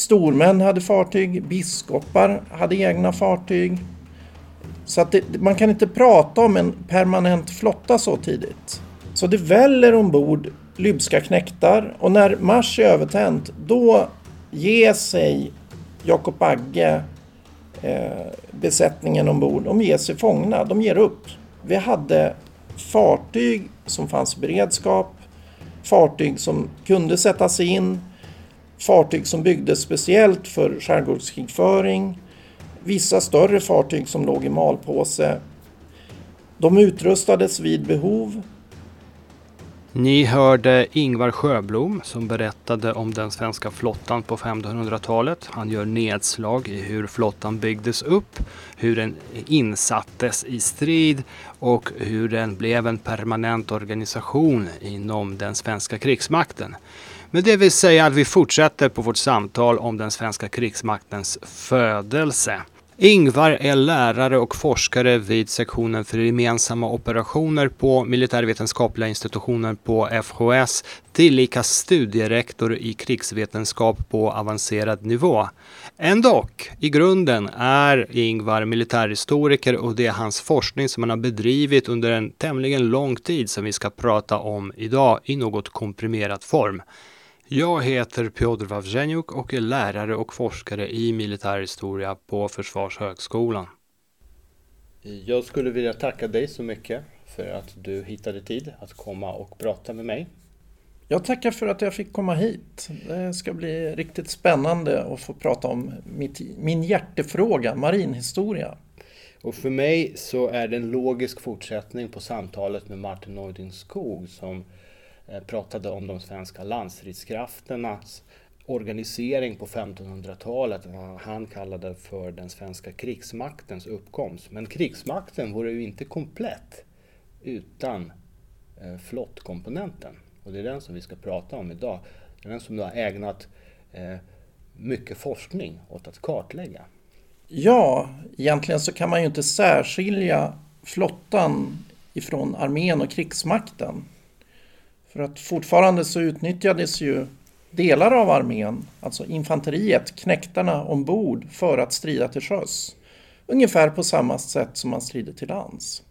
stormän hade fartyg, biskopar hade egna fartyg. Så att det, man kan inte prata om en permanent flotta så tidigt. Så det väller ombord lybska knektar och när Mars är övertänt då ger sig Jakob Agge eh, besättningen ombord. De ger sig fångna, de ger upp. Vi hade fartyg som fanns i beredskap, fartyg som kunde sättas in, fartyg som byggdes speciellt för skärgårdskrigföring, vissa större fartyg som låg i malpåse. De utrustades vid behov ni hörde Ingvar Sjöblom som berättade om den svenska flottan på 1500-talet. Han gör nedslag i hur flottan byggdes upp, hur den insattes i strid och hur den blev en permanent organisation inom den svenska krigsmakten. Men det vill säga att vi fortsätter på vårt samtal om den svenska krigsmaktens födelse. Ingvar är lärare och forskare vid sektionen för gemensamma operationer på militärvetenskapliga institutionen på FHS, tillika studierektor i krigsvetenskap på avancerad nivå. Ändå, i grunden är Ingvar militärhistoriker och det är hans forskning som han har bedrivit under en tämligen lång tid som vi ska prata om idag i något komprimerat form. Jag heter Piotr Wawrzeniuk och är lärare och forskare i militärhistoria på Försvarshögskolan. Jag skulle vilja tacka dig så mycket för att du hittade tid att komma och prata med mig. Jag tackar för att jag fick komma hit. Det ska bli riktigt spännande att få prata om mitt, min hjärtefråga, marinhistoria. Och för mig så är det en logisk fortsättning på samtalet med Martin Neuding Skog som Eh, pratade om de svenska landstridskrafternas organisering på 1500-talet, vad han kallade för den svenska krigsmaktens uppkomst. Men krigsmakten vore ju inte komplett utan eh, flottkomponenten. Och det är den som vi ska prata om idag. Det är den som du har ägnat eh, mycket forskning åt att kartlägga. Ja, egentligen så kan man ju inte särskilja flottan ifrån armén och krigsmakten. För att fortfarande så utnyttjades ju delar av armén, alltså infanteriet, knäktarna ombord för att strida till sjöss. Ungefär på samma sätt som man strider till lands.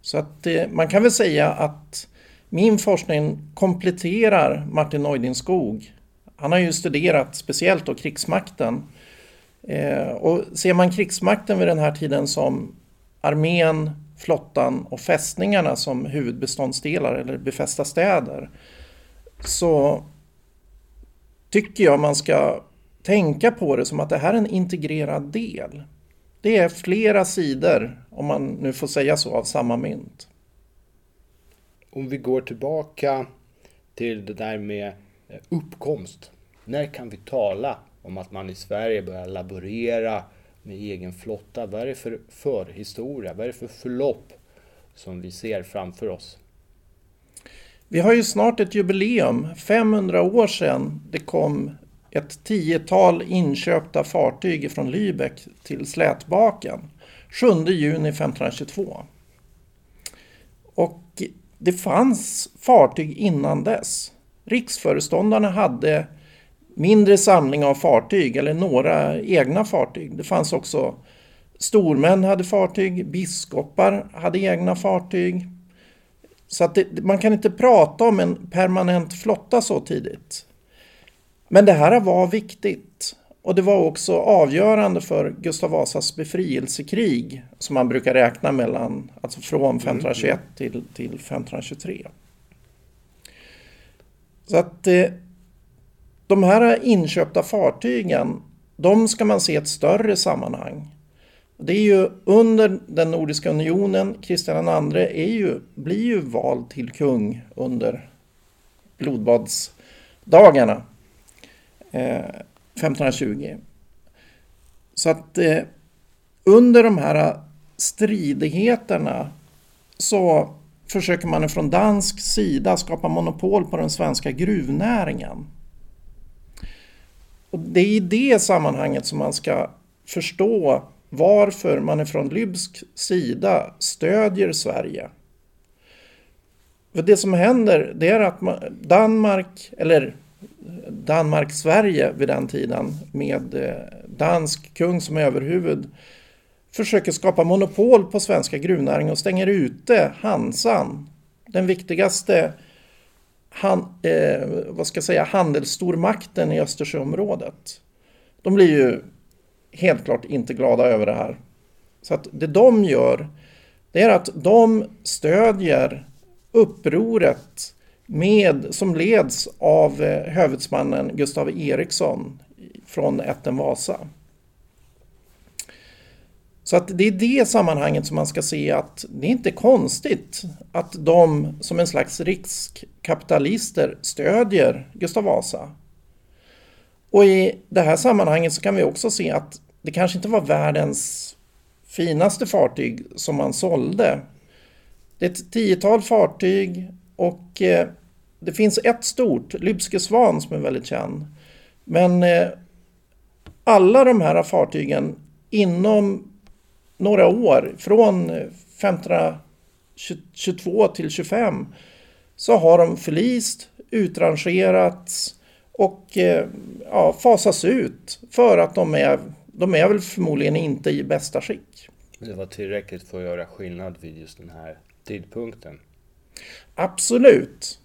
Så att det, man kan väl säga att min forskning kompletterar Martin Neudinskog. Han har ju studerat speciellt då krigsmakten. Eh, och ser man krigsmakten vid den här tiden som armén, flottan och fästningarna som huvudbeståndsdelar eller befästa städer så tycker jag man ska tänka på det som att det här är en integrerad del. Det är flera sidor, om man nu får säga så, av samma mynt. Om vi går tillbaka till det där med eh, uppkomst. När kan vi tala om att man i Sverige börjar laborera med egen flotta. Vad är det för förhistoria? Vad är det för förlopp som vi ser framför oss? Vi har ju snart ett jubileum, 500 år sedan det kom ett tiotal inköpta fartyg från Lübeck till Slätbaken 7 juni 1522. Och det fanns fartyg innan dess. Riksföreståndarna hade mindre samling av fartyg eller några egna fartyg. Det fanns också stormän hade fartyg, biskopar hade egna fartyg. Så att det, man kan inte prata om en permanent flotta så tidigt. Men det här var viktigt. Och det var också avgörande för Gustav Vasas befrielsekrig som man brukar räkna mellan, alltså från 1521 mm. till, till 1523. Så att eh, de här inköpta fartygen, de ska man se i ett större sammanhang. Det är ju under den Nordiska unionen, Kristian II är ju, blir ju vald till kung under blodbadsdagarna eh, 1520. Så att eh, under de här stridigheterna så försöker man från dansk sida skapa monopol på den svenska gruvnäringen. Och det är i det sammanhanget som man ska förstå varför man från Lybsk sida stödjer Sverige. För det som händer det är att Danmark, eller Danmark-Sverige vid den tiden med eh, dansk kung som överhuvud försöker skapa monopol på svenska gruvnäringen och stänger ute Hansan, den viktigaste han, eh, vad ska jag säga, handelsstormakten i Östersjöområdet. De blir ju helt klart inte glada över det här. Så att det de gör, det är att de stödjer upproret med, som leds av eh, hövitsmannen Gustav Eriksson från ätten Vasa. Så att det är det sammanhanget som man ska se att det är inte konstigt att de som en slags rikskapitalister stödjer Gustav Vasa. Och i det här sammanhanget så kan vi också se att det kanske inte var världens finaste fartyg som man sålde. Det är ett tiotal fartyg och eh, det finns ett stort, Lybske Svan, som är väldigt känd. Men eh, alla de här fartygen inom några år, från 1522 till 25, så har de förlist, utrangerats och eh, ja, fasas ut för att de är, de är väl förmodligen inte i bästa skick. Det var tillräckligt för att göra skillnad vid just den här tidpunkten? Absolut.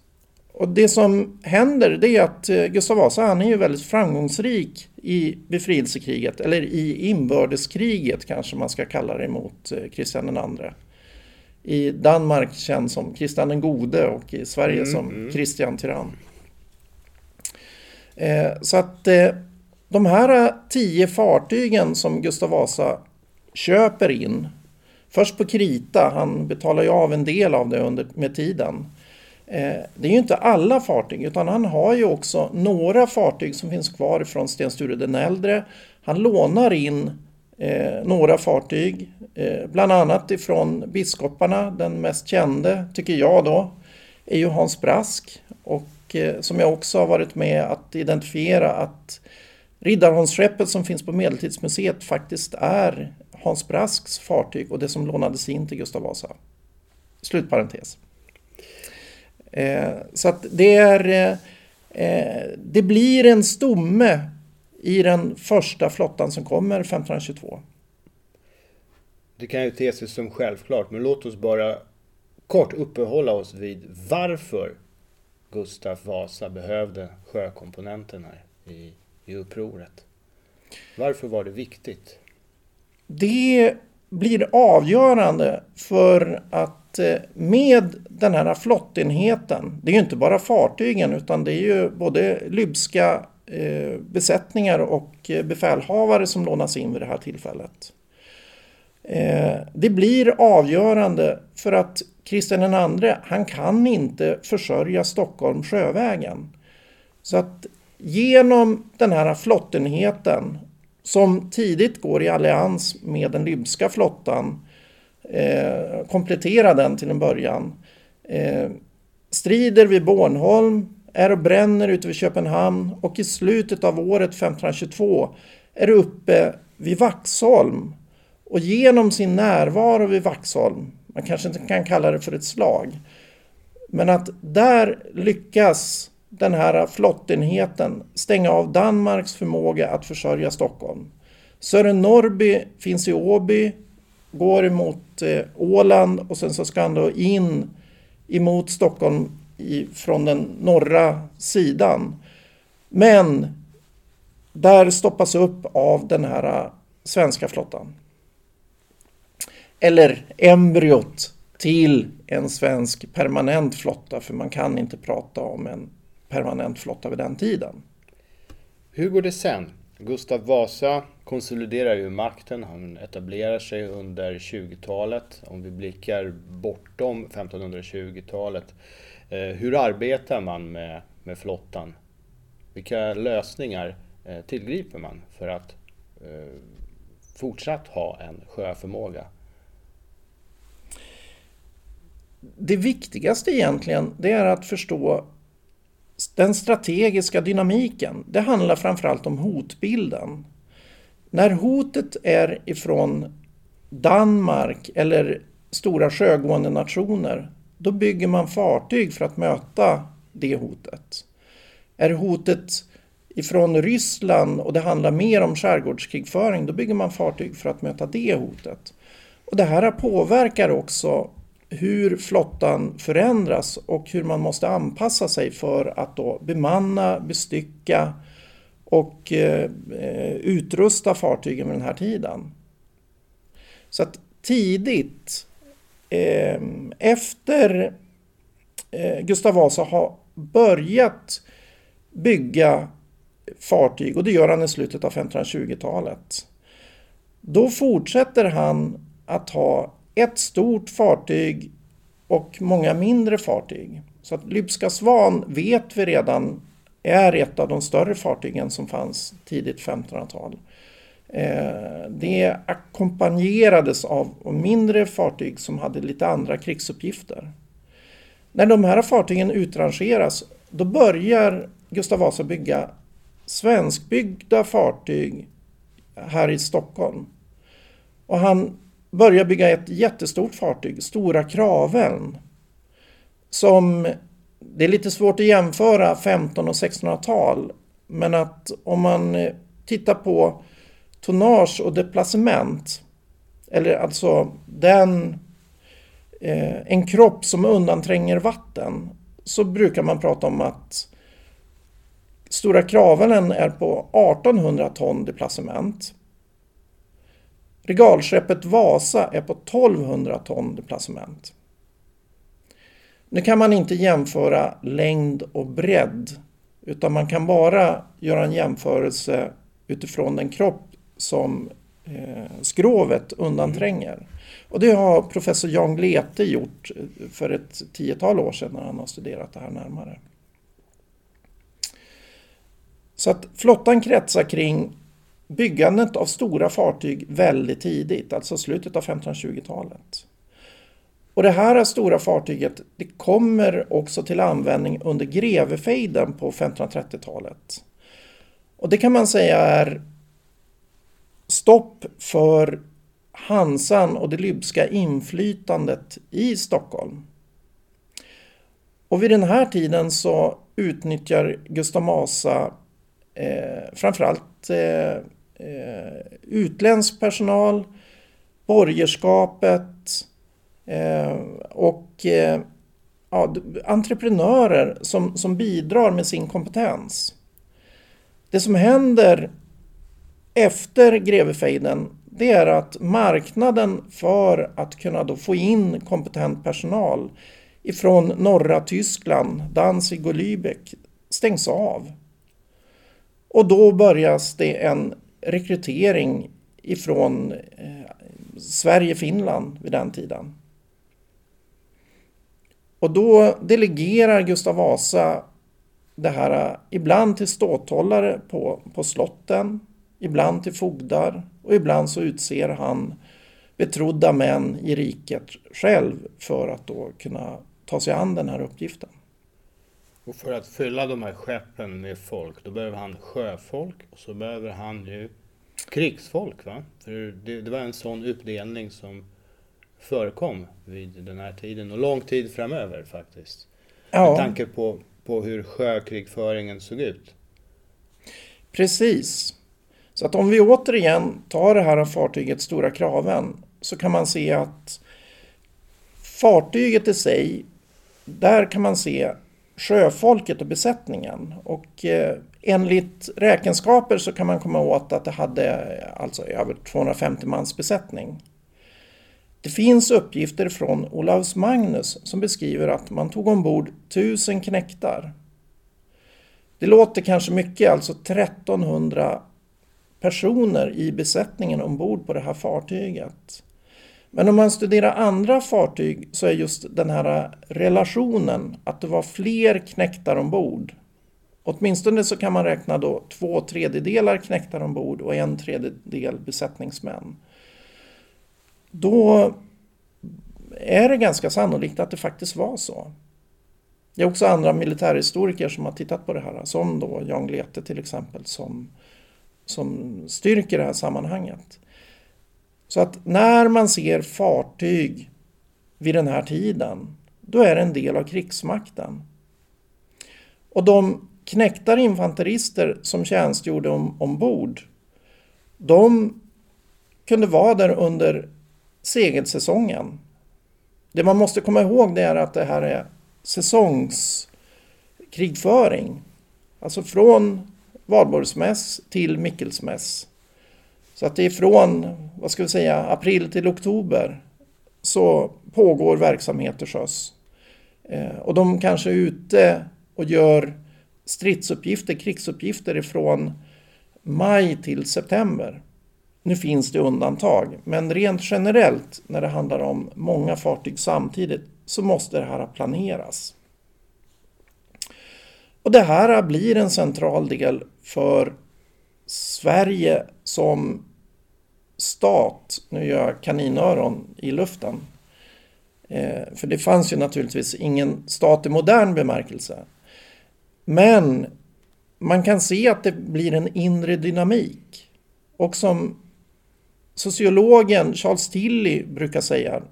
Och det som händer det är att eh, Gustav Vasa han är ju väldigt framgångsrik i befrielsekriget, eller i inbördeskriget kanske man ska kalla det mot Kristian eh, II. I Danmark känd som Kristian den gode och i Sverige mm, som mm. Kristian Tyrann. Eh, så att de här tio fartygen som Gustav Vasa köper in, först på krita, han betalar ju av en del av det under, med tiden. Eh, det är ju inte alla fartyg utan han har ju också några fartyg som finns kvar från Sten Sture den äldre. Han lånar in eh, några fartyg, eh, bland annat ifrån biskoparna. Den mest kände, tycker jag då, är ju Hans Brask. Och eh, som jag också har varit med att identifiera att Riddarholmsskeppet som finns på Medeltidsmuseet faktiskt är Hans Brasks fartyg och det som lånades in till Gustav Vasa. Slutparentes. Eh, så att det är... Eh, det blir en stomme i den första flottan som kommer 1522. Det kan ju te sig som självklart, men låt oss bara kort uppehålla oss vid varför Gustav Vasa behövde sjökomponenterna i, i upproret. Varför var det viktigt? Det blir avgörande för att Eh, med den här flottenheten, det är ju inte bara fartygen utan det är ju både lybska eh, besättningar och eh, befälhavare som lånas in vid det här tillfället. Det blir avgörande för att Kristian II, han kan inte försörja Stockholm sjövägen. Så att genom den här flottenheten som tidigt går i allians med den lybska flottan eh, komplettera den till en början. Eh, strider vid Bornholm, är och bränner ute vid Köpenhamn och i slutet av året 1522 är uppe vid Vaxholm. Och genom sin närvaro vid Vaxholm, man kanske inte kan kalla det för ett slag, men att där lyckas den här flottenheten stänga av Danmarks förmåga att försörja Stockholm. Sören Norrby finns i Åby, går emot eh, Åland och sen så ska han då in emot Stockholm i, från den norra sidan. Men där stoppas upp av den här eh, svenska flottan. Eller embryot till en svensk permanent flotta, för man kan inte prata om en permanent flotta vid den tiden. Hur går det sen? Gustav Vasa konsoliderar ju makten, han etablerar sig under 20-talet. Om vi blickar bortom 1520-talet, eh, hur arbetar man med, med flottan? Vilka lösningar eh, tillgriper man för att eh, fortsatt ha en sjöförmåga? Det viktigaste egentligen, det är att förstå den strategiska dynamiken. Det handlar framförallt om hotbilden. När hotet är ifrån Danmark eller stora sjögående nationer, då bygger man fartyg för att möta det hotet. Är hotet ifrån Ryssland och det handlar mer om skärgårdskrigföring, då bygger man fartyg för att möta det hotet. Och det här påverkar också hur flottan förändras och hur man måste anpassa sig för att då bemanna, bestycka och eh, utrusta fartygen vid den här tiden. Så att tidigt eh, efter eh, Gustav Vasa har börjat bygga fartyg och det gör han i slutet av 1520-talet. Då fortsätter han att ha ett stort fartyg och många mindre fartyg. Så att Lybska Svan vet vi redan är ett av de större fartygen som fanns tidigt 1500-tal. Eh, det ackompanjerades av mindre fartyg som hade lite andra krigsuppgifter. När de här fartygen utrangeras då börjar Gustav Vasa bygga svenskbyggda fartyg här i Stockholm. Och han börja bygga ett jättestort fartyg, Stora Kraven. Som, det är lite svårt att jämföra 1500 och 1600-tal. Men att om man eh, tittar på tonnage och deplacement. Eller alltså den, eh, en kropp som undantränger vatten. Så brukar man prata om att Stora Kravelen är på 1800 ton deplacement. Regalskeppet Vasa är på 1200 ton deplacement. Nu kan man inte jämföra längd och bredd utan man kan bara göra en jämförelse utifrån den kropp som eh, skrovet undantränger. Och det har professor Jan Glete gjort för ett tiotal år sedan när han har studerat det här närmare. Så att flottan kretsar kring byggandet av stora fartyg väldigt tidigt, alltså slutet av 1520-talet. Och det här stora fartyget det kommer också till användning under grevefejden på 1530-talet. Och det kan man säga är stopp för Hansan och det lybska inflytandet i Stockholm. Och vid den här tiden så utnyttjar Gustav Vasa eh, framförallt eh, eh, utländsk personal, borgerskapet eh, och eh, ja, entreprenörer som, som bidrar med sin kompetens. Det som händer efter grevefejden det är att marknaden för att kunna då få in kompetent personal ifrån norra Tyskland, Danzig och Lübeck stängs av. Och då börjas det en rekrytering ifrån eh, Sverige-Finland vid den tiden. Och då delegerar Gustav Vasa det här eh, ibland till ståthållare på, på slotten, ibland till fogdar och ibland så utser han betrodda män i riket själv för att då kunna ta sig an den här uppgiften. Och för att fylla de här skeppen med folk, då behöver han sjöfolk och så behöver han ju krigsfolk. Va? För det, det var en sån uppdelning som förekom vid den här tiden och lång tid framöver faktiskt. Ja. Med tanke på, på hur sjökrigföringen såg ut. Precis. Så att om vi återigen tar det här fartyget Stora Kraven så kan man se att fartyget i sig, där kan man se sjöfolket och besättningen. Och eh, enligt räkenskaper så kan man komma åt att det hade alltså över 250 mans besättning. Det finns uppgifter från Olaus Magnus som beskriver att man tog ombord 1000 knäktar. Det låter kanske mycket, alltså 1300 personer i besättningen ombord på det här fartyget. Men om man studerar andra fartyg så är just den här relationen att det var fler knäktar ombord. Åtminstone så kan man räkna då två tredjedelar knäktar ombord och en tredjedel besättningsmän. Då är det ganska sannolikt att det faktiskt var så. Det är också andra militärhistoriker som har tittat på det här, som då Jan Glete till exempel, som, som styrker det här sammanhanget. Så att när man ser fartyg vid den här tiden, då är det en del av krigsmakten. Och de knäktar infanterister som tjänstgjorde om, ombord, de kunde vara där under segelsäsongen. Det man måste komma ihåg det är att det här är säsongskrigföring. Alltså från valborgsmäss till Mickelsmäss. Så att det är från, vad ska vi säga, april till oktober så pågår verksamhet till sjöss. Eh, och de kanske är ute och gör stridsuppgifter, krigsuppgifter ifrån maj till september. Nu finns det undantag, men rent generellt när det handlar om många fartyg samtidigt så måste det här planeras. Och det här blir en central del för Sverige som stat, nu gör jag kaninöron i luften, eh, för det fanns ju naturligtvis ingen stat i modern bemärkelse. Men man kan se att det blir en inre dynamik. Och som sociologen Charles Tilly brukar säga,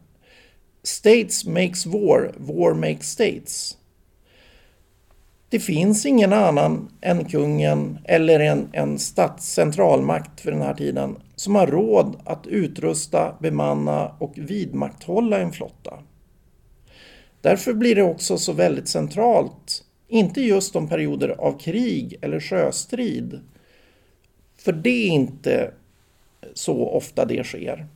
States makes war, war makes states. Det finns ingen annan än kungen eller en, en statscentralmakt för den här tiden som har råd att utrusta, bemanna och vidmakthålla en flotta. Därför blir det också så väldigt centralt, inte just om perioder av krig eller sjöstrid, för det är inte så ofta det sker.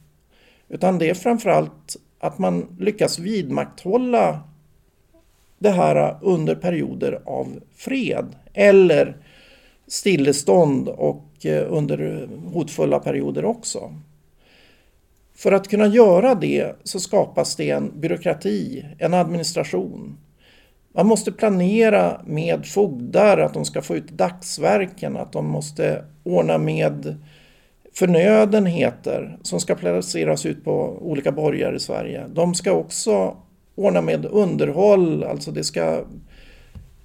Utan det är framförallt att man lyckas vidmakthålla det här under perioder av fred eller stillestånd och eh, under hotfulla perioder också. För att kunna göra det så skapas det en byråkrati, en administration. Man måste planera med fogdar, att de ska få ut dagsverken, att de måste ordna med förnödenheter som ska placeras ut på olika borgar i Sverige. De ska också ordna med underhåll, alltså det ska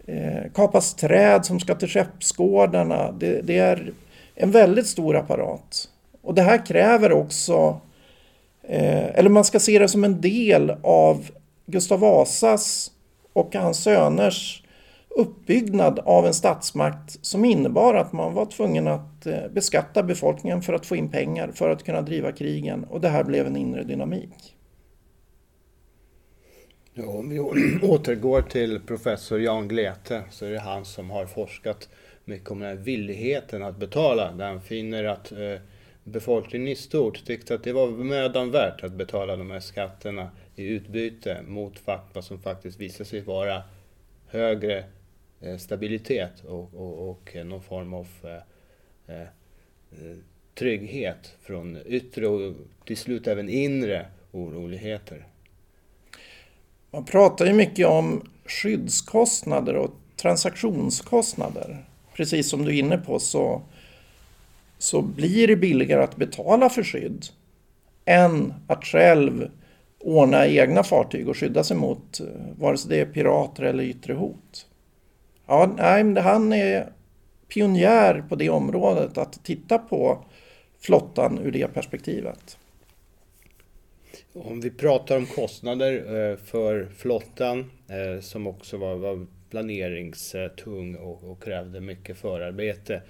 eh, kapas träd som ska till skeppsgårdarna. Det, det, är en väldigt stor apparat. Och det här kräver också, eh, eller man ska se det som en del av Gustav Vasas och hans söners uppbyggnad av en statsmakt som innebar att man var tvungen att eh, beskatta befolkningen för att få in pengar för att kunna driva krigen och det här blev en inre dynamik. Ja, om vi återgår till professor Jan Glete så är det han som har forskat mycket om den här villigheten att betala. Där han finner att eh, befolkningen i stort tyckte att det var mödan värt att betala de här skatterna i utbyte mot vad som faktiskt visade sig vara högre eh, stabilitet och, och, och, någon form av eh, eh, trygghet från yttre och till slut även inre oroligheter. Man pratar ju mycket om skyddskostnader och transaktionskostnader. Precis som du är inne på så, så blir det billigare att betala för skydd än att själv ordna egna fartyg och skydda sig mot eh, vare sig det är pirater eller yttre hot. Ja, nej, han är pionjär på det området, att titta på flottan ur det perspektivet. Om vi pratar om kostnader eh, för flottan eh, som också var, var planeringstung och, och krävde mycket förarbete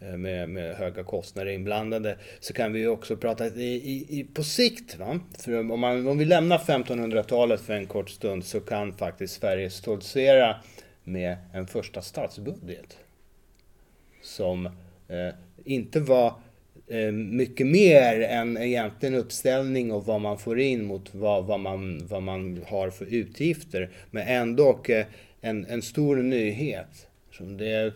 eh, med, med, höga kostnader inblandade så kan vi också prata i, i, på sikt. Va? För om, man, om vi lämnar 1500-talet för en kort stund så kan faktiskt Sverige stoltsera med en första statsbudget som eh, inte var Eh, Eh, mycket mer än egentligen uppställning och vad man får in mot vad, vad, man, vad man har för utgifter. Men ändå eh, en, en stor nyhet. Det är,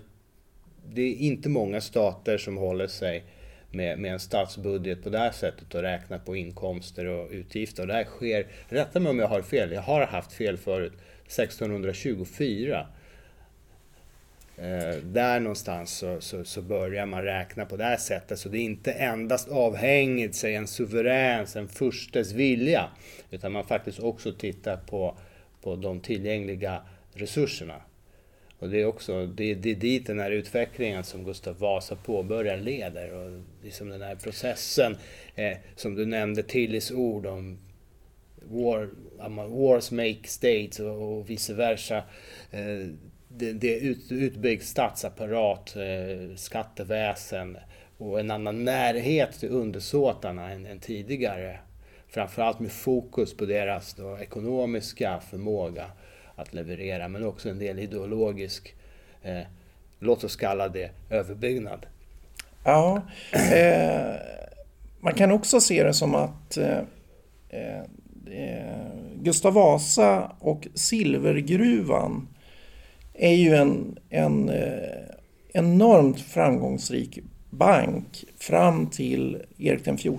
det är inte många stater som håller sig med, med en statsbudget på det här sättet och räknar på inkomster och utgifter. Och det här sker, rätta mig om jag har fel, jag har haft fel förut, 1624 Eh, där någonstans så, så, så, börjar man räkna på det här sättet. Så det är inte endast avhängigt sig en suveräns, en furstes vilja. Utan man faktiskt också tittar på, på de tillgängliga resurserna. Och det är också det, det är dit den här utvecklingen som Gustav Vasa påbörjar leder. Och liksom den här processen eh, som du nämnde, Tillys ord om war, wars make states och, och vice versa. Eh, det, det är ut, utbyggd statsapparat, eh, skatteväsen och en annan närhet till undersåtarna än, än tidigare. Framförallt med fokus på deras då, ekonomiska förmåga att leverera, men också en del ideologisk, eh, låt oss kalla det överbyggnad. Ja, eh, man kan också se det som att eh, eh Gustav Vasa och Silvergruvan är ju en, en eh, enormt framgångsrik bank fram till Erik den XIV.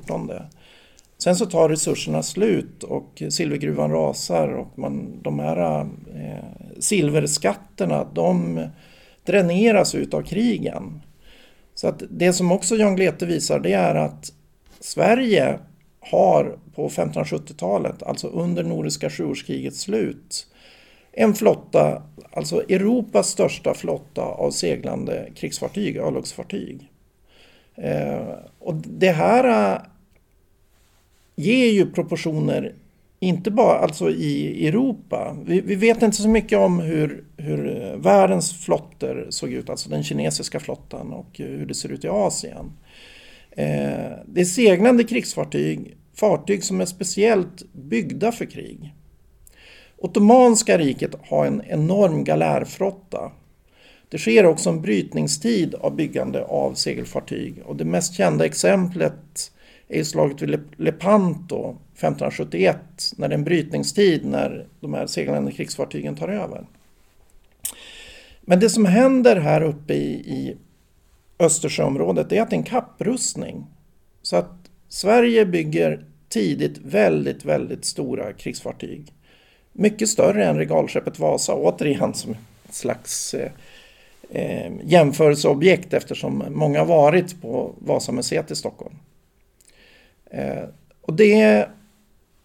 Sen så tar resurserna slut och silvergruvan rasar och man, de här eh, silverskatterna de dräneras utav krigen. Så att det som också Jan Glete visar det är att Sverige har på 1570-talet, alltså under Nordiska sjuårskrigets slut, en flotta, alltså Europas största flotta av seglande krigsfartyg, örlogsfartyg. Eh, och det här eh, ger ju proportioner, inte bara alltså i Europa. Vi, vi, vet inte så mycket om hur, hur eh, världens flottor såg ut, alltså den kinesiska flottan och hur det ser ut i Asien. Eh, det är seglande krigsfartyg, fartyg som är speciellt byggda för krig. Ottomanska riket har en enorm galärflotta. Det sker också en brytningstid av byggande av segelfartyg och det mest kända exemplet är slaget vid Lepanto 1571 när det är en brytningstid när de här seglande krigsfartygen tar över. Men det som händer här uppe i, i Östersjöområdet är att det är en kapprustning. Så att Sverige bygger tidigt väldigt, väldigt stora krigsfartyg. Mycket större än regalskeppet Vasa, återigen som ett slags eh, eh jämförelseobjekt eftersom många har varit på Vasamuseet i Stockholm. Eh, och det,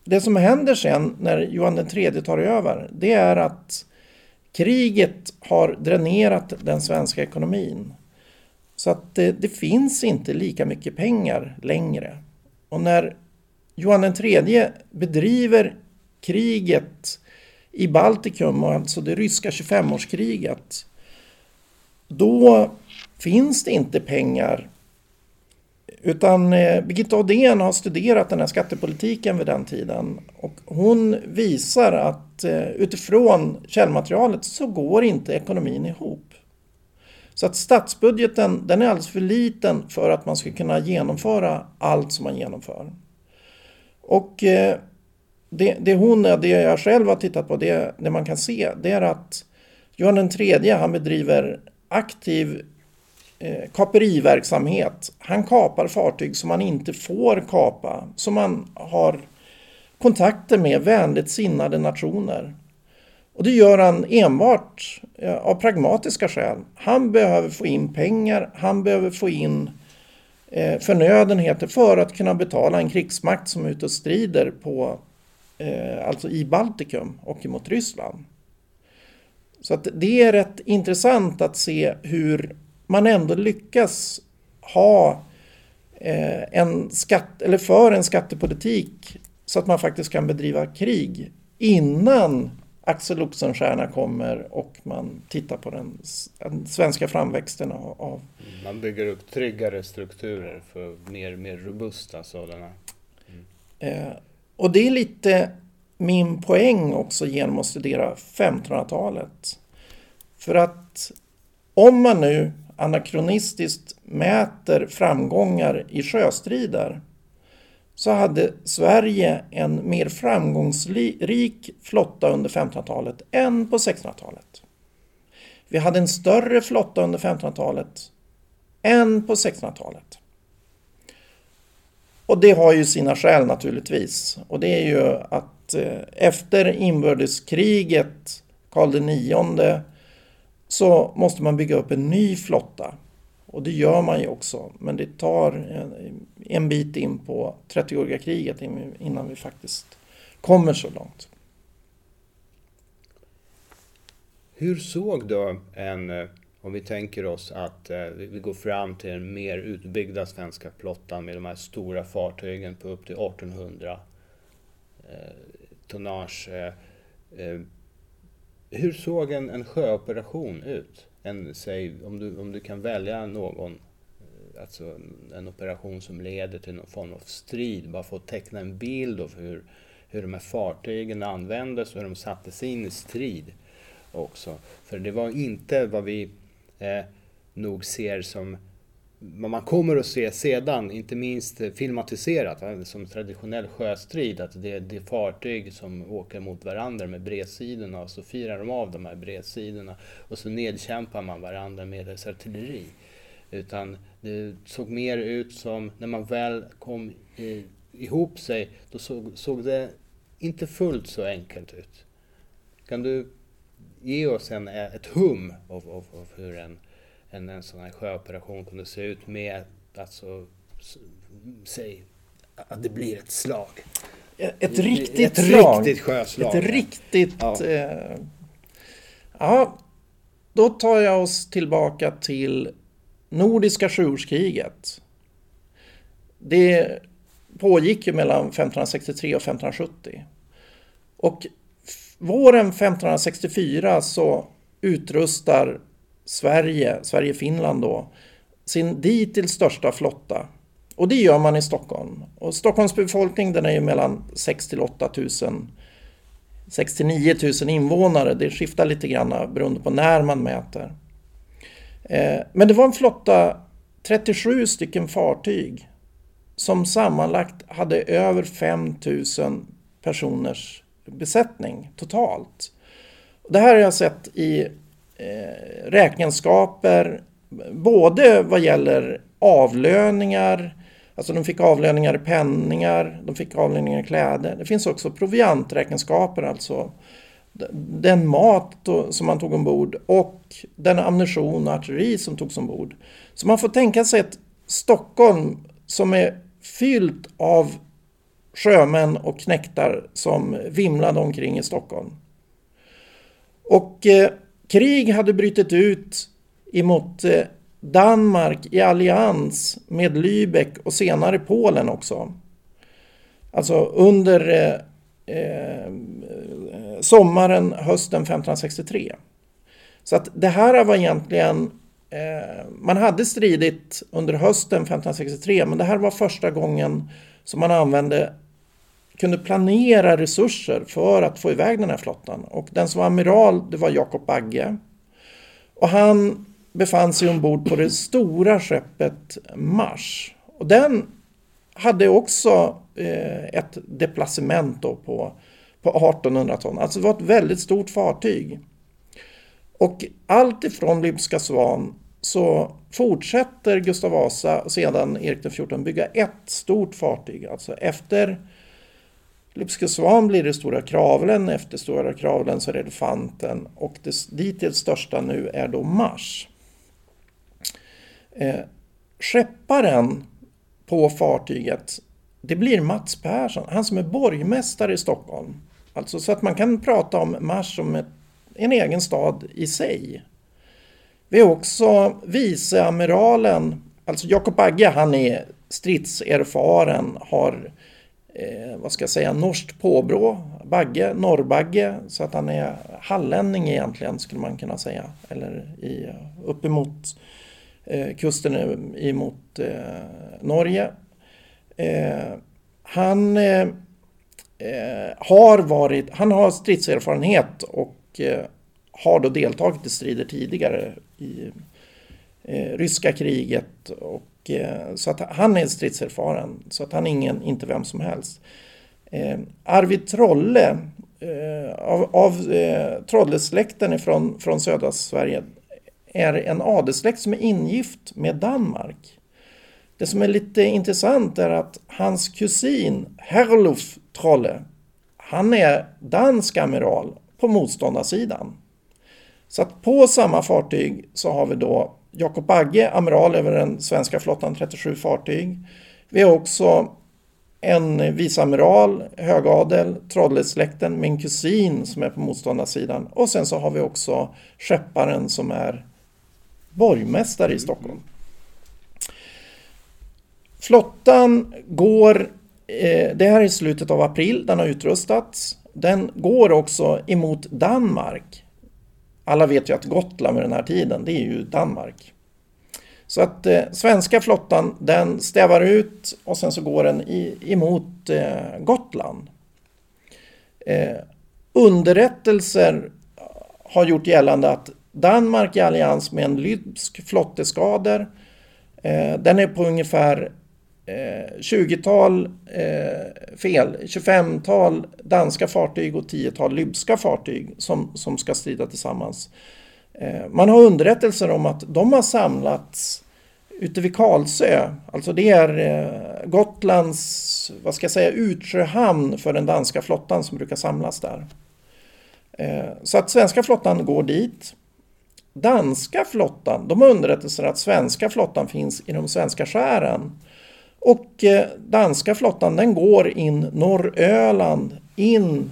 det som händer sen när Johan III tar över, det är att kriget har dränerat den svenska ekonomin. Så att det, det finns inte lika mycket pengar längre. Och när Johan III bedriver kriget i Baltikum, alltså det ryska 25-årskriget, då finns det inte pengar utan eh, Birgitta Odén har studerat den här skattepolitiken vid den tiden och hon visar att eh, utifrån källmaterialet så går inte ekonomin ihop. Så att statsbudgeten den är alldeles för liten för att man ska kunna genomföra allt som man genomför. Och eh, det, det hon, det jag själv har tittat på, det, det man kan se, det är att Johan den tredje, han bedriver aktiv eh, kaperiverksamhet. Han kapar fartyg som man inte får kapa, som man har kontakter med vänligt sinnade nationer. Och det gör han enbart eh, av pragmatiska skäl. Han behöver få in pengar, han behöver få in eh, förnödenheter för att kunna betala en krigsmakt som är ute och strider på, alltså i Baltikum och mot Ryssland. Så det är rätt intressant att se hur man ändå lyckas ha eh, en skatt, eller för en skattepolitik så att man faktiskt kan bedriva krig innan Axel Oxenstierna kommer och man tittar på den, den svenska framväxten av... Man bygger upp tryggare strukturer för mer, mer robusta sådana. Mm. Eh, och det är lite min poäng också genom att studera 1500-talet. För att om man nu anakronistiskt mäter framgångar i sjöstrider så hade Sverige en mer framgångsrik flotta under 1500-talet än på 1600-talet. Vi hade en större flotta under 1500-talet än på 1600-talet. Och det har ju sina skäl naturligtvis. Och det är ju att eh, efter inbördeskriget, Karl IX så måste man bygga upp en ny flotta. Och det gör man ju också, men det tar en, bit in på 30-åriga kriget innan vi faktiskt kommer så långt. Hur såg då en, eh, om vi tänker oss att eh, vi går fram till den mer utbyggda svenska flottan med de här stora fartygen på upp till 1800 eh, tonnage. Eh, eh, hur såg en, en sjöoperation ut? En, säg, om, du, om du kan välja någon, eh, alltså en operation som leder till någon form av strid, bara få teckna en bild av hur, hur de här fartygen användes och hur de sattes in i strid också. För det var inte vad vi eh, nog ser som vad man kommer att se sedan, inte minst eh, filmatiserat eh, som traditionell sjöstrid, att det är, det är fartyg som åker mot varandra med bredsidorna och så firar de av de här bredsidorna och så nedkämpar man varandra med dess artilleri. Utan det såg mer ut som, när man väl kom i, ihop sig, då såg, såg det inte fullt så enkelt ut. Kan du ge oss en, ett hum av, av, av hur en en, en sån här sjöoperation kunde se ut med, alltså, säg att det blir ett slag. Ett riktigt ett slag. riktigt sjöslag. Ett riktigt... Ja. Eh, ja, då tar jag oss tillbaka till Nordiska sjuårskriget. Det pågick ju mellan 1563 och 1570. Och våren 1564 så utrustar Sverige, Sverige-Finland då, sin dittills största flotta. Och det gör man i Stockholm. Och Stockholms befolkning den är ju mellan 6 till 8 000 6 till 9 000 invånare. Det skiftar lite grann beroende på när man mäter. Eh, men det var en flotta, 37 stycken fartyg som sammanlagt hade över 5 000 personers besättning totalt. Det här har jag sett i eh, räkenskaper, både vad gäller avlöningar, alltså de fick avlöningar i penningar, de fick avlöningar i kläder. Det finns också provianträkenskaper, alltså den mat som man tog ombord och den ammunition och artilleri som togs ombord. Så man får tänka sig ett Stockholm som är fyllt av sjömän och knäktar som vimlade omkring i Stockholm. Och eh, Krig hade brutit ut emot eh, Danmark i allians med Lübeck och senare Polen också. Alltså under eh, eh, sommaren, hösten 1563. Så att det här var egentligen eh, man hade stridit under hösten 1563 men det här var första gången som man använde kunde planera resurser för att få iväg den här flottan. Och den som var amiral, det var Jakob Bagge. Och han befann sig ombord på det stora skeppet Mars. Och den hade också eh, ett deplacement då på, på 1800 ton. Alltså det var ett väldigt stort fartyg. Och allt ifrån Lybska Svan så fortsätter Gustav Vasa och sedan Erik XIV bygga ett stort fartyg. Alltså efter Lupska Svan blir det Stora Kravlen, efter Stora Kravlen så är det Elefanten och det dittills största nu är då Mars. Eh, skepparen på fartyget det blir Mats Persson, han som är borgmästare i Stockholm. Alltså så att man kan prata om Mars som ett, en egen stad i sig. Vi har också viceamiralen, alltså Jakob Agge, han är stridserfaren, har eh, vad ska jag säga, norskt påbrå, Bagge, norrbagge, så att han är hallänning egentligen skulle man kunna säga. Eller i, uppemot eh, kusten emot eh, Norge. Eh, han eh, eh har varit, han har stridserfarenhet och eh, har då deltagit i strider tidigare i eh, ryska kriget och och, eh, så att han är stridserfaren, så att han är ingen, inte vem som helst. Eh, Arvid Trolle eh, av, av eh, Trollesläkten från, från södra Sverige är en adelssläkt som är ingift med Danmark. Det som är lite intressant är att hans kusin Herluf Trolle, han är dansk amiral på motståndarsidan. Så att på samma fartyg så har vi då Jakob Bagge, amiral över den svenska flottan, 37 fartyg. Vi har också en viceamiral, högadel, Trollesläkten, min kusin som är på motståndarsidan. Och sen så har vi också skepparen som är borgmästare i Stockholm. Flottan går, eh, det här är slutet av april, den har utrustats. Den går också emot Danmark alla vet ju att Gotland vid den här tiden, det är ju Danmark. Så att eh, svenska flottan den stävar ut och sen så går den i, emot eh, Gotland. Eh, underrättelser har gjort gällande att Danmark i allians med en lybsk flotteskader. Eh, den är på ungefär Eh, 20-tal eh, fel, 25-tal danska fartyg och 10-tal lybska fartyg som, som ska strida tillsammans. Eh, man har underrättelser om att de har samlats ute vid Karlsö. Alltså det är eh, Gotlands, vad ska jag säga, utsjöhamn för den danska flottan som brukar samlas där. Eh, så att svenska flottan går dit. Danska flottan, de har underrättelser att svenska flottan finns i de svenska skären. Och eh, danska flottan den går in Norröland in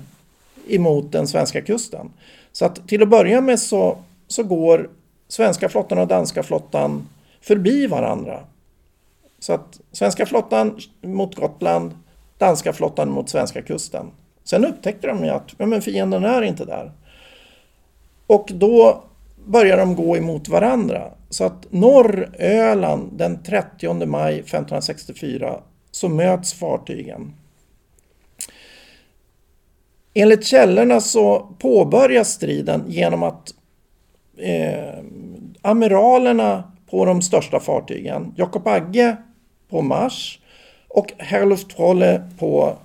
emot den svenska kusten. Så att till att börja med så, så går svenska flottan och danska flottan förbi varandra. Så att svenska flottan mot Gotland, danska flottan mot svenska kusten. Sen upptäckte de ju att ja, men fienden är inte där. Och då börjar de gå emot varandra. Så att norr Öland den 30 maj 1564 så möts fartygen. Enligt källorna så påbörjas striden genom att eh, amiralerna på de största fartygen, Jakob Agge på Mars och Herluf Trolle på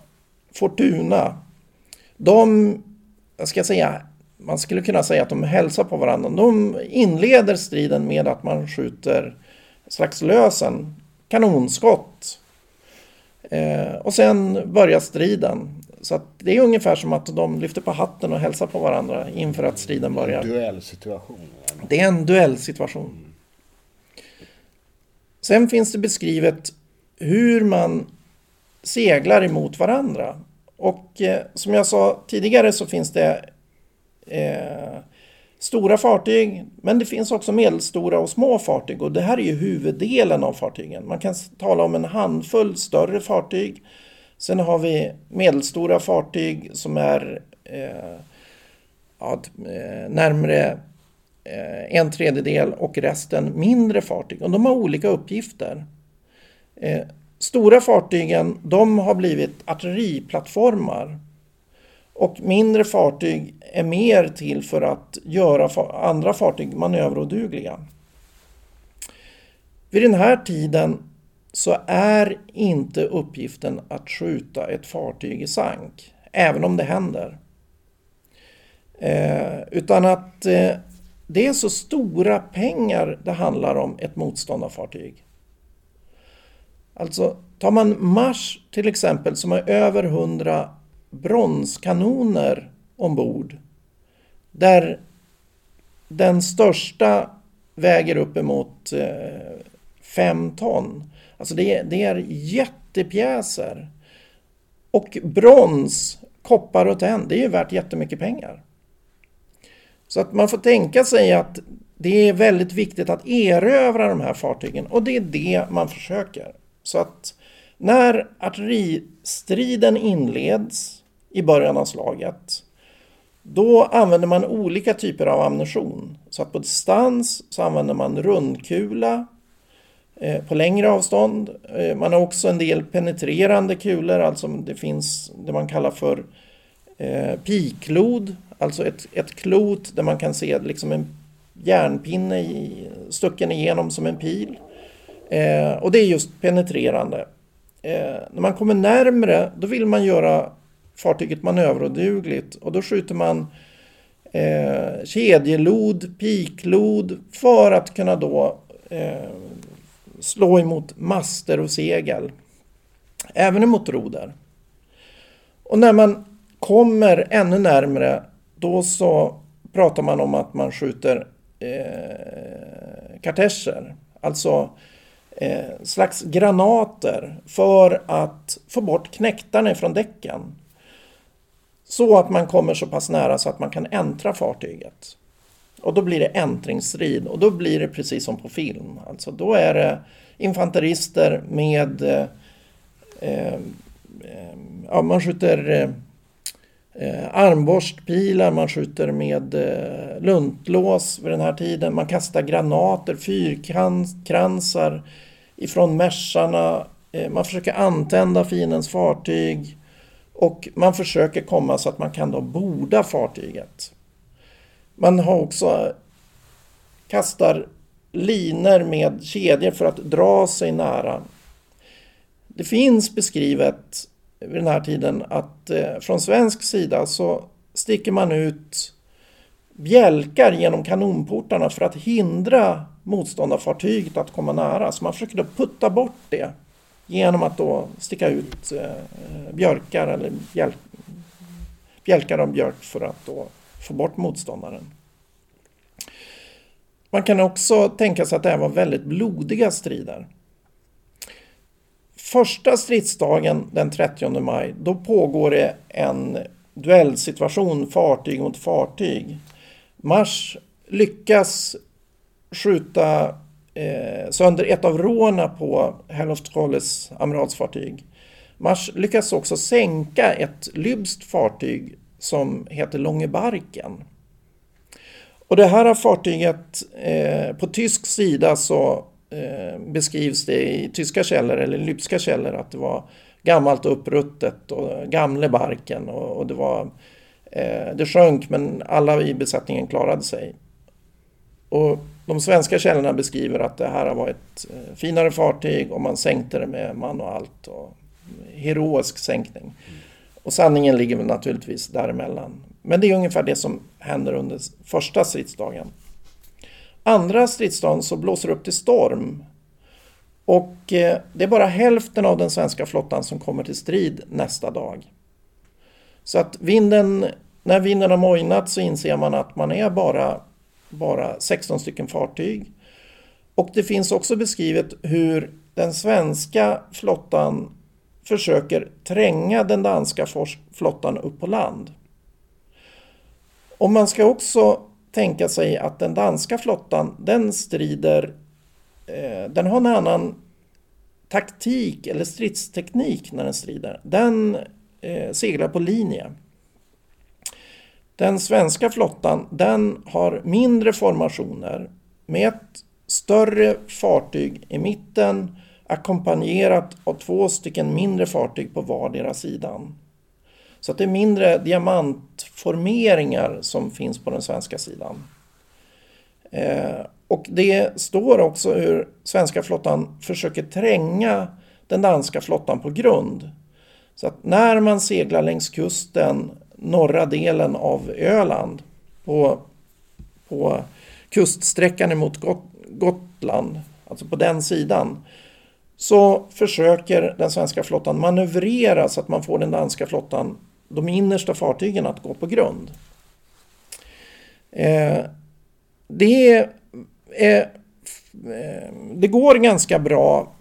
Fortuna. De, jag ska säga, man skulle kunna säga att de hälsar på varandra. De inleder striden med att man skjuter slags lösen, kanonskott. Eh, och sen börjar striden. Så det är ungefär som att de lyfter på hatten och hälsar på varandra inför att striden börjar. En duellsituation. Det är en duellsituation. Sen finns det beskrivet hur man seglar emot varandra. Och eh, som jag sa tidigare så finns det eh, stora fartyg, men det finns också medelstora och små fartyg och det här är ju huvuddelen av fartygen. Man kan tala om en handfull större fartyg. Sen har vi medelstora fartyg som är eh, ja, eh, närmre eh, en tredjedel och resten mindre fartyg. Och de har olika uppgifter. Eh, stora fartygen de har blivit artilleriplattformar och mindre fartyg är mer till för att göra andra fartyg manöverodugliga. Vid den här tiden så är inte uppgiften att skjuta ett fartyg i sank, även om det händer. Eh, utan att eh, det är så stora pengar det handlar om ett motståndarfartyg. Alltså, tar man Mars till exempel som har över 100 bronskanoner ombord. Där den största väger uppemot 5 eh, ton. Alltså det är, det är jättepjäser. Och brons, koppar och tenn, det är ju värt jättemycket pengar. Så att man får tänka sig att det är väldigt viktigt att erövra de här fartygen och det är det man försöker. Så att när artilleristriden inleds i början av slaget då använder man olika typer av ammunition. Så att på distans så använder man rundkula eh, på längre avstånd. Eh, man har också en del penetrerande kulor, alltså det finns det man kallar för eh, piklod, alltså ett, ett klot där man kan se liksom en järnpinne i, stucken igenom som en pil. Eh, och det är just penetrerande. Eh, när man kommer närmre då vill man göra fartyget manöverodugligt och då skjuter man eh, kedjelod, piklod för att kunna då eh, slå emot master och segel. Även emot roder. Och när man kommer ännu närmre då så pratar man om att man skjuter eh, kartescher. Alltså eh, slags granater för att få bort knäktarna från däcken. Så att man kommer så pass nära så att man kan äntra fartyget. Och då blir det äntringsstrid och då blir det precis som på film. Alltså då är det infanterister med... Eh, eh, ja, man skjuter eh, armborstpilar, man skjuter med eh, luntlås vid den här tiden. Man kastar granater, fyrkransar ifrån mässarna. Eh, man försöker antända fiendens fartyg och man försöker komma så att man kan då borda fartyget. Man har också kastar liner med kedjor för att dra sig nära. Det finns beskrivet vid den här tiden att eh, från svensk sida så sticker man ut bjälkar genom kanonportarna för att hindra motståndarfartyget att komma nära. Så man försöker då putta bort det genom att då sticka ut eh, eh björkar eller bjäl bjälkar av björk för att då få bort motståndaren. Man kan också tänka sig att det här var väldigt blodiga strider. Första stridsdagen den 30 maj, då pågår det en duellsituation fartyg mot fartyg. Mars lyckas skjuta eh, sönder ett av råna på Herluftrolles amiralsfartyg. Mars lyckas också sänka ett lybskt fartyg som heter Långebarken. Och det här fartyget, eh, på tysk sida så eh, beskrivs det i tyska källor eller lybska källor att det var gammalt och uppruttet och gamle barken och, och det var eh, det sjönk men alla i besättningen klarade sig. Och de svenska källorna beskriver att det här var ett eh, finare fartyg och man sänkte det med man och allt. Och heroisk sänkning. Och sanningen ligger väl naturligtvis däremellan. Men det är ungefär det som händer under första stridsdagen. Andra stridsdagen så blåser det upp till storm. Och eh, det är bara hälften av den svenska flottan som kommer till strid nästa dag. Så att vinden, när vinden har mojnat så inser man att man är bara, bara 16 stycken fartyg. Och det finns också beskrivet hur den svenska flottan försöker tränga den danska flottan upp på land. Och man ska också tänka sig att den danska flottan, den strider, eh, den har en annan taktik eller stridsteknik när den strider. Den eh, seglar på linje. Den svenska flottan, den har mindre formationer med ett större fartyg i mitten ackompanjerat av två stycken mindre fartyg på vardera sidan. Så att det är mindre diamantformeringar som finns på den svenska sidan. Eh, och det står också hur svenska flottan försöker tränga den danska flottan på grund. Så att när man seglar längs kusten, norra delen av Öland, på, på kuststräckan emot Got Gotland, alltså på den sidan, så försöker den svenska flottan manövrera så att man får den danska flottan, de innersta fartygen, att gå på grund. Eh, det, är, eh, eh det går ganska bra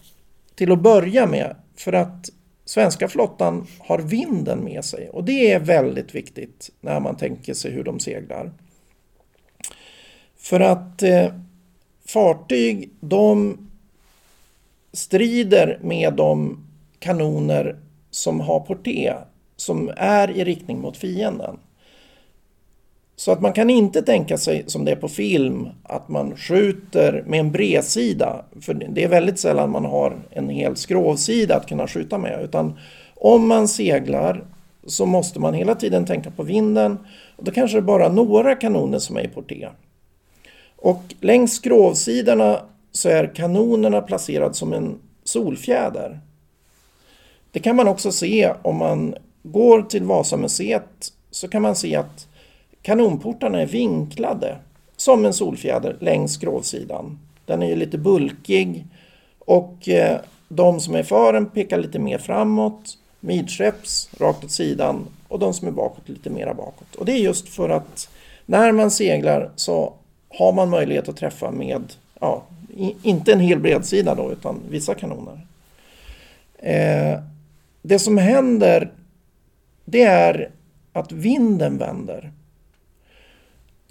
till att börja med för att svenska flottan har vinden med sig och det är väldigt viktigt när man tänker sig hur de seglar. För att eh, fartyg, de strider med de kanoner som har porté, som är i riktning mot fienden. Så att man kan inte tänka sig som det är på film, att man skjuter med en bredsida. För det är väldigt sällan man har en hel skrovsida att kunna skjuta med. Utan om man seglar så måste man hela tiden tänka på vinden. Och då kanske det är bara några kanoner som är i porté. Och längs skrovsidorna så är kanonerna placerade som en solfjäder. Det kan man också se om man går till Vasamuseet så kan man se att kanonportarna är vinklade som en solfjäder längs skrovsidan. Den är ju lite bulkig och eh, de som är för den pekar lite mer framåt, midskepps rakt åt sidan och de som är bakåt lite mera bakåt. Och det är just för att när man seglar så har man möjlighet att träffa med ja, inte en hel bredsida då, utan vissa kanoner. Eh, det som händer, det är att vinden vänder.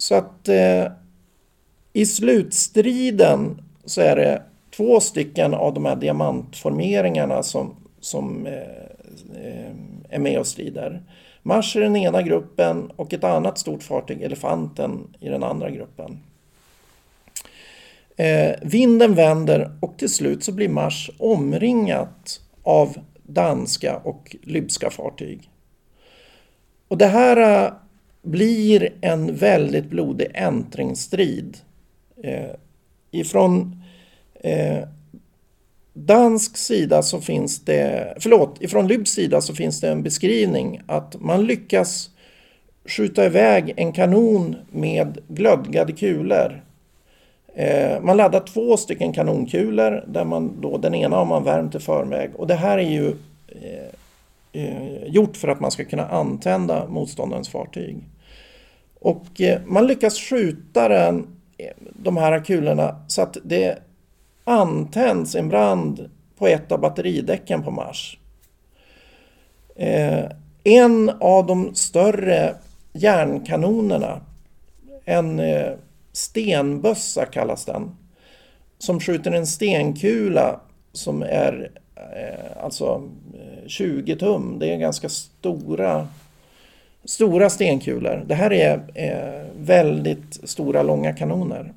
Så att eh, i slutstriden så är det två stycken av de här diamantformeringarna som, som eh, eh, är med och strider. Mars i den ena gruppen och ett annat stort fartyg, Elefanten, i den andra gruppen. Eh, vinden vänder och till slut så blir Mars omringat av danska och lybska fartyg. Och det här eh, blir en väldigt blodig äntringsstrid. Eh, ifrån eh, dansk sida så finns det, förlåt, ifrån Lybs sida så finns det en beskrivning att man lyckas skjuta iväg en kanon med glödgade kulor. Eh, man laddar två stycken kanonkulor där man då den ena har man värmt i förväg och det här är ju eh, eh gjort för att man ska kunna antända motståndarens fartyg. Och eh, man lyckas skjuta den, de här kulorna så att det antänds en brand på ett av batteridäcken på Mars. Eh, en av de större järnkanonerna, en eh, stenbössa kallas den, som skjuter en stenkula som är alltså 20 tum. Det är ganska stora, stora stenkulor. Det här är eh, väldigt stora, långa kanoner.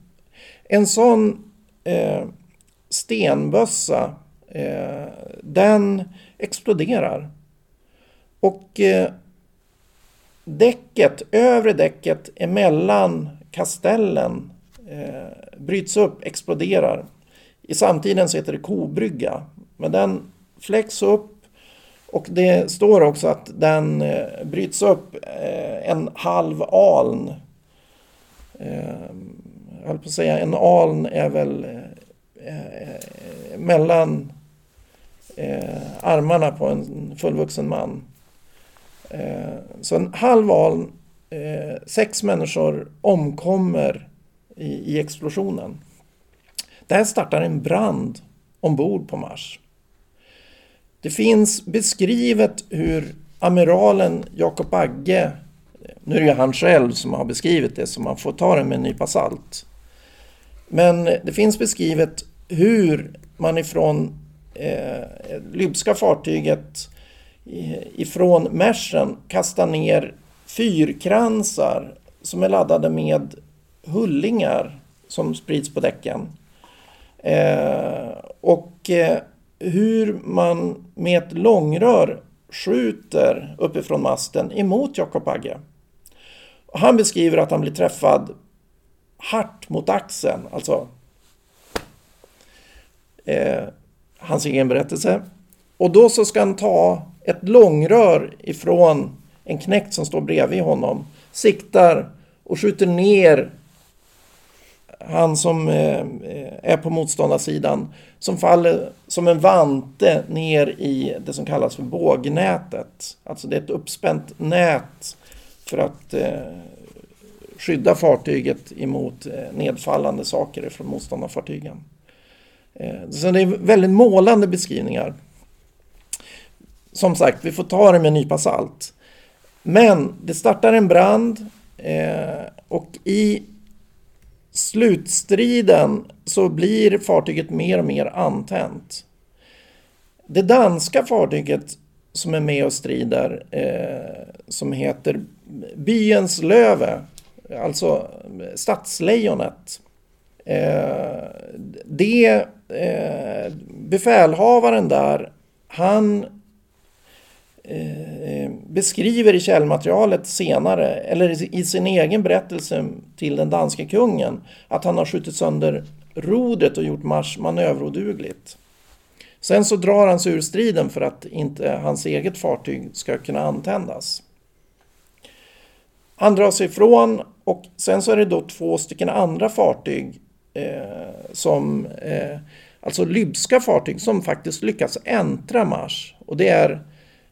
En sån eh, stenbössa, eh, den exploderar. Och eh, däcket, övre däcket emellan kastellen eh, bryts upp, exploderar. I samtiden så heter det kobrygga. Men den fläcks upp och det står också att den eh, bryts upp eh, en halv aln. Eh, jag höll på att säga en aln är väl eh, eh mellan eh, armarna på en fullvuxen man. Eh, så en halv aln, eh, sex människor omkommer i, i explosionen. Där startar en brand ombord på Mars. Det finns beskrivet hur amiralen Jakob Agge, nu är det ju han själv som har beskrivit det så man får ta det med en nypa salt. Men det finns beskrivet hur man ifrån eh, Lybska fartyget eh, ifrån Mersen kastar ner fyrkransar som är laddade med hullingar som sprids på däcken. Eh, och eh, hur man med ett långrör skjuter uppifrån masten emot Jakob Agge. Han beskriver att han blir träffad hart mot axeln, alltså eh, hans egen berättelse. Och då så ska han ta ett långrör ifrån en knäckt som står bredvid honom, siktar och skjuter ner han som eh, är på motståndarsidan som faller som en vante ner i det som kallas för bågnätet. Alltså det är ett uppspänt nät för att eh, skydda fartyget emot eh, nedfallande saker från motståndarfartygen. Så det är väldigt målande beskrivningar. Som sagt, vi får ta det med en nypa salt. Men det startar en brand och i slutstriden så blir fartyget mer och mer antänt. Det danska fartyget som är med och strider eh, som heter Byens Löve, alltså Stadslejonet. Eh, det eh, befälhavaren där, han eh, beskriver i källmaterialet senare, eller i sin egen berättelse till den danske kungen, att han har skjutit sönder rodret och gjort Mars manöverodugligt. Sen så drar han sig ur striden för att inte hans eget fartyg ska kunna antändas. Han drar sig ifrån och sen så är det då två stycken andra fartyg eh, som eh, alltså lybska fartyg som faktiskt lyckas äntra Mars. Och det är,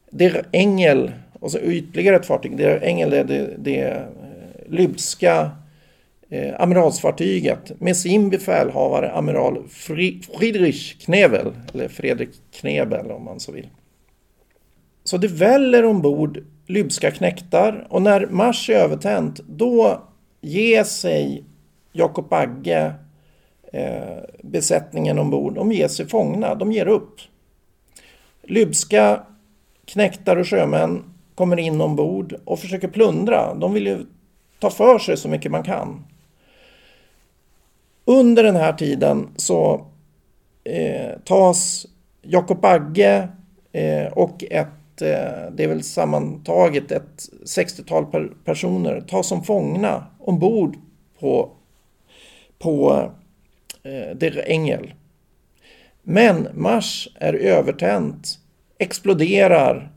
det är Engel, och så ytterligare ett fartyg, det är Engel, det, det, det eh, lybska eh, amiralsfartyget med sin befälhavare amiral Friedrich Knebel, eller Fredrik Knebel om man så vill. Så det väller ombord lybska knäktar och när Mars är övertänt då ger sig Jakob Agge eh, besättningen ombord, de ger sig fångna, de ger upp. Lybska knäktar och sjömän kommer in ombord och försöker plundra. De vill ju ta för sig så mycket man kan. Under den här tiden så eh, tas Jakob Agge eh, och ett, eh, det är väl sammantaget ett 60-tal per personer, tas som fångna ombord på, på eh, Der Engel. Men Mars är övertänt, exploderar,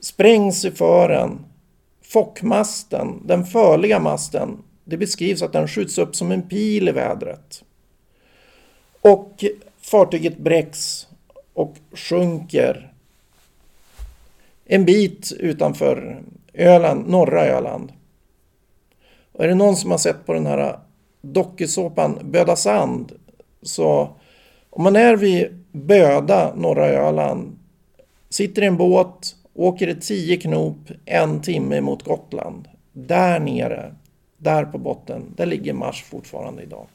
sprängs i fören. Fockmasten, den förliga masten, det beskrivs att den skjuts upp som en pil i vädret. Och fartyget bräcks och sjunker en bit utanför Öland, norra Öland. Och är det någon som har sett på den här dokusåpan Böda Sand så om man är vid Böda, norra Öland, sitter i en båt, åker i tio knop en timme mot Gotland. Där nere, där på botten, där ligger Mars fortfarande idag.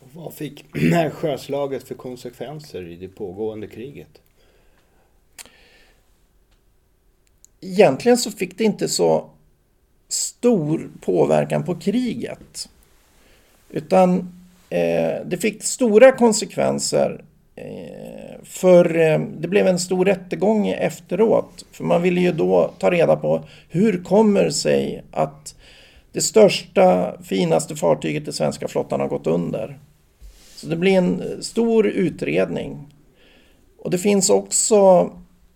Och vad fick det här sjöslaget för konsekvenser i det pågående kriget? Egentligen så fick det inte så stor påverkan på kriget. Utan eh, det fick stora konsekvenser Eh, för eh, det blev en stor rättegång efteråt. För man ville ju då ta reda på hur kommer det sig att det största, finaste fartyget i svenska flottan har gått under. Så det blir en eh, stor utredning. Och det finns också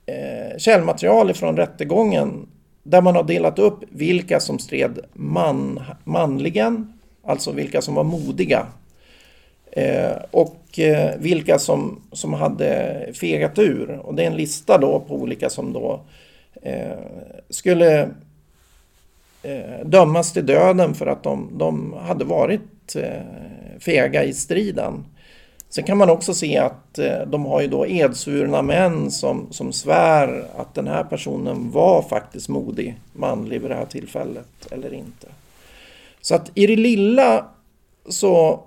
eh, källmaterial från rättegången där man har delat upp vilka som stred man, manligen, alltså vilka som var modiga. Eh, och eh, vilka som, som hade fegat ur. Och det är en lista då på olika som då eh, skulle eh, dömas till döden för att de, de hade varit eh, fega i striden. Sen kan man också se att eh, de har ju då edsvurna män som, som svär att den här personen var faktiskt modig, manlig vid det här tillfället eller inte. Så att i det lilla så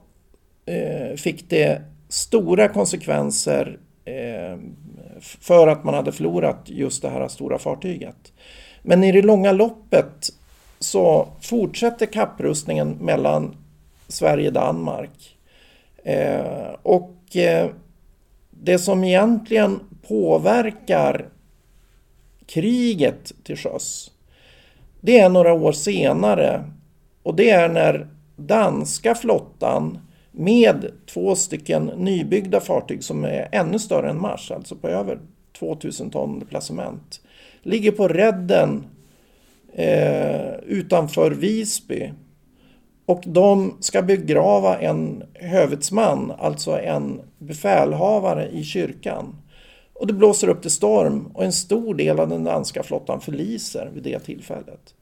eh, fick det stora konsekvenser eh, för att man hade förlorat just det här stora fartyget. Men i det långa loppet så fortsätter kapprustningen mellan Sverige och Danmark. Eh, och eh, det som egentligen påverkar kriget till sjöss det är några år senare och det är när danska flottan med två stycken nybyggda fartyg som är ännu större än Mars, alltså på över 2000 ton placement, ligger på redden eh, utanför Visby och de ska begrava en hövitsman, alltså en befälhavare i kyrkan. Och det blåser upp till storm och en stor del av den danska flottan förliser vid det tillfället.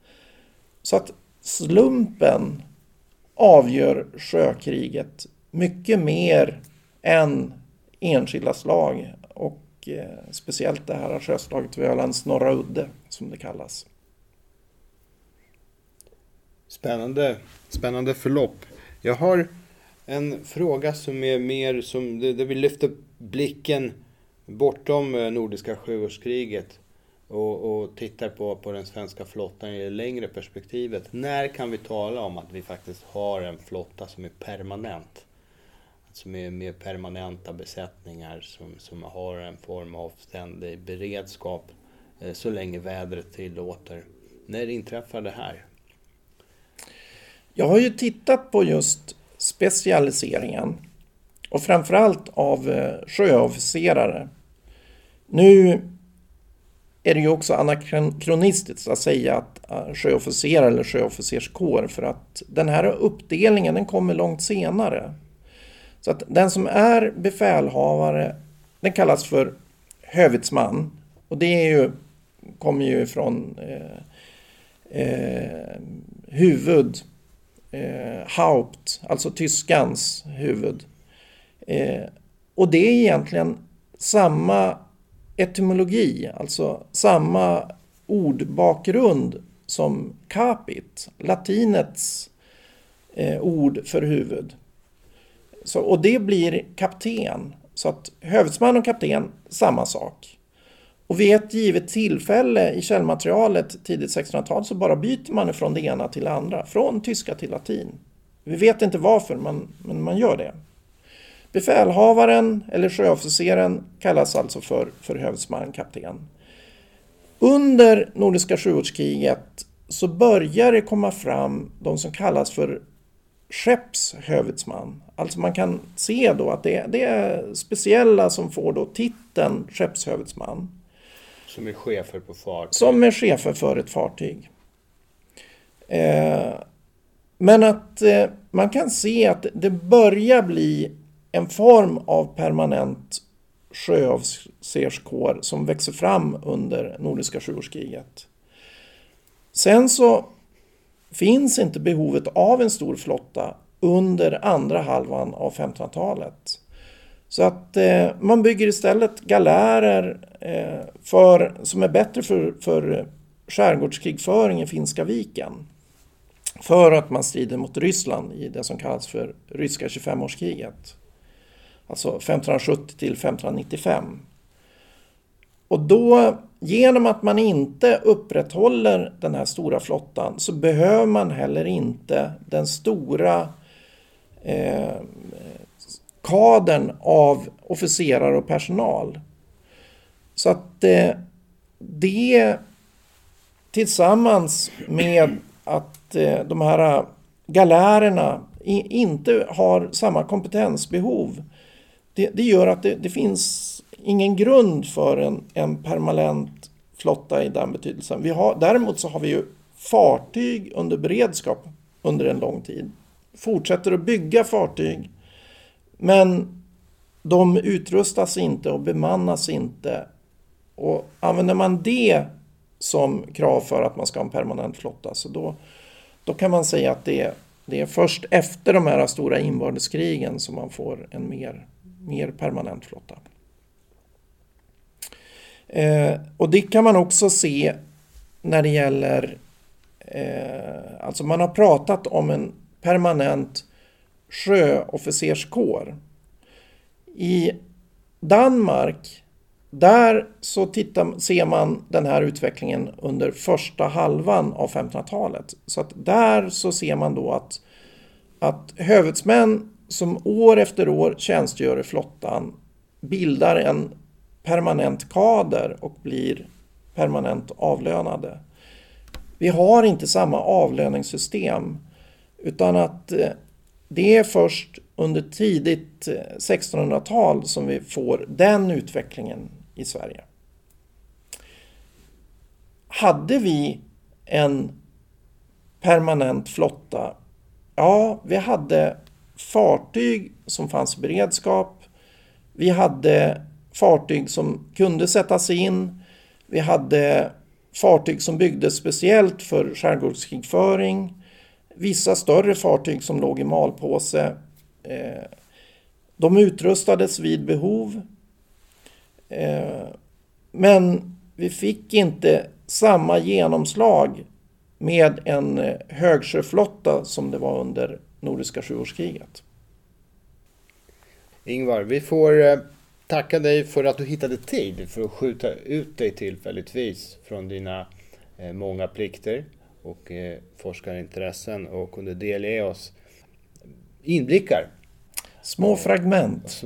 Så att slumpen avgör sjökriget mycket mer än enskilda slag och eh, speciellt det här sjöslaget vid Ölands norra udde som det kallas. Spännande, spännande förlopp. Jag har en fråga som är mer som, där vi lyfter blicken bortom eh, Nordiska sjuårskriget och, och tittar på, på den svenska flottan i det längre perspektivet. När kan vi tala om att vi faktiskt har en flotta som är permanent? Som är mer permanenta besättningar som, som har en form av ständig beredskap eh, så länge vädret tillåter. När inträffar det här? Jag har ju tittat på just specialiseringen och framförallt av eh, sjöofficerare. Nu är det ju också anakronistiskt att säga att eh, sjöofficer eller sjöofficerskår för att den här uppdelningen den kommer långt senare. Så att den som är befälhavare den kallas för hövitsman och det är ju, kommer ju från eh, eh, huvud eh, Haupt, alltså tyskans huvud. Eh, och det är egentligen samma etymologi, alltså samma ordbakgrund som capit, latinets eh, ord för huvud. Så, och det blir kapten. Så att hövdsman och kapten, samma sak. Och vid ett givet tillfälle i källmaterialet tidigt 1600-tal så bara byter man från det ena till det andra, från tyska till latin. Vi vet inte varför, men, men man gör det. Befälhavaren eller sjöofficeren kallas alltså för, för hövdsman, kapten. Under Nordiska sjuårskriget så börjar det komma fram de som kallas för skeppshövitsman. Alltså man kan se då att det, det är speciella som får då titeln skeppshövitsman. Som är chefer på fartyg? Som är chefer för ett fartyg. Eh, men att eh, man kan se att det börjar bli en form av permanent sjöofficerskår som växer fram under Nordiska sjuårskriget. Sen så finns inte behovet av en stor flotta under andra halvan av 1500-talet. Så att eh, man bygger istället galärer eh, för, som är bättre för, för skärgårdskrigföring i Finska viken. För att man strider mot Ryssland i det som kallas för ryska 25-årskriget. Alltså 1570 till 1595. Och då, genom att man inte upprätthåller den här stora flottan så behöver man heller inte den stora eh, kadern av officerare och personal. Så att eh, det tillsammans med att eh, de här galärerna i, inte har samma kompetensbehov det, det gör att det, det, finns ingen grund för en, en permanent flotta i den betydelsen. Vi har, däremot så har vi ju fartyg under beredskap under en lång tid. Fortsätter att bygga fartyg men de utrustas inte och bemannas inte. Och använder man det som krav för att man ska ha en permanent flotta så då, då kan man säga att det, det är först efter de här stora inbördeskrigen som man får en mer mer permanent flotta. Eh, och det kan man också se när det gäller, eh, alltså man har pratat om en permanent sjöofficerskår. I Danmark, där så tittar, ser man den här utvecklingen under första halvan av 1500-talet. Så att där så ser man då att, att hövitsmän som år efter år tjänstgör i flottan bildar en permanent kader och blir permanent avlönade. Vi har inte samma avlöningssystem utan att eh, det är först under tidigt eh, 1600-tal som vi får den utvecklingen i Sverige. Hade vi en permanent flotta? Ja, vi hade fartyg som fanns i beredskap. Vi hade fartyg som kunde sättas in. Vi hade fartyg som byggdes speciellt för skärgårdskrigföring. Vissa större fartyg som låg i malpåse. Eh, de utrustades vid behov. Eh, men vi fick inte samma genomslag med en eh, högsjöflotta som det var under Nordiska sjuårskriget. Ingvar, vi får eh, tacka dig för att du hittade tid för att skjuta ut dig tillfälligtvis från dina eh, många plikter och eh, forskarintressen och kunde delge oss inblickar. Små fragment.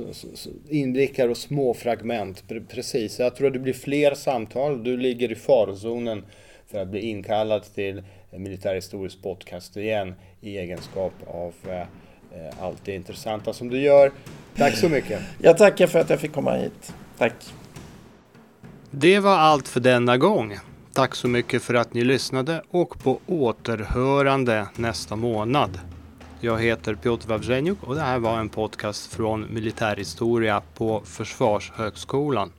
Inblickar och små fragment, precis. Jag tror att det blir fler samtal. Du ligger i farozonen för att bli inkallad till militärhistorisk podcast igen i egenskap av eh, eh, allt det intressanta som du gör. Tack så mycket. Jag tackar för att jag fick komma hit. Tack. Det var allt för denna gång. Tack så mycket för att ni lyssnade och på återhörande nästa månad. Jag heter Piotr Wawrzeniuk och det här var en podcast från Militärhistoria på Försvarshögskolan.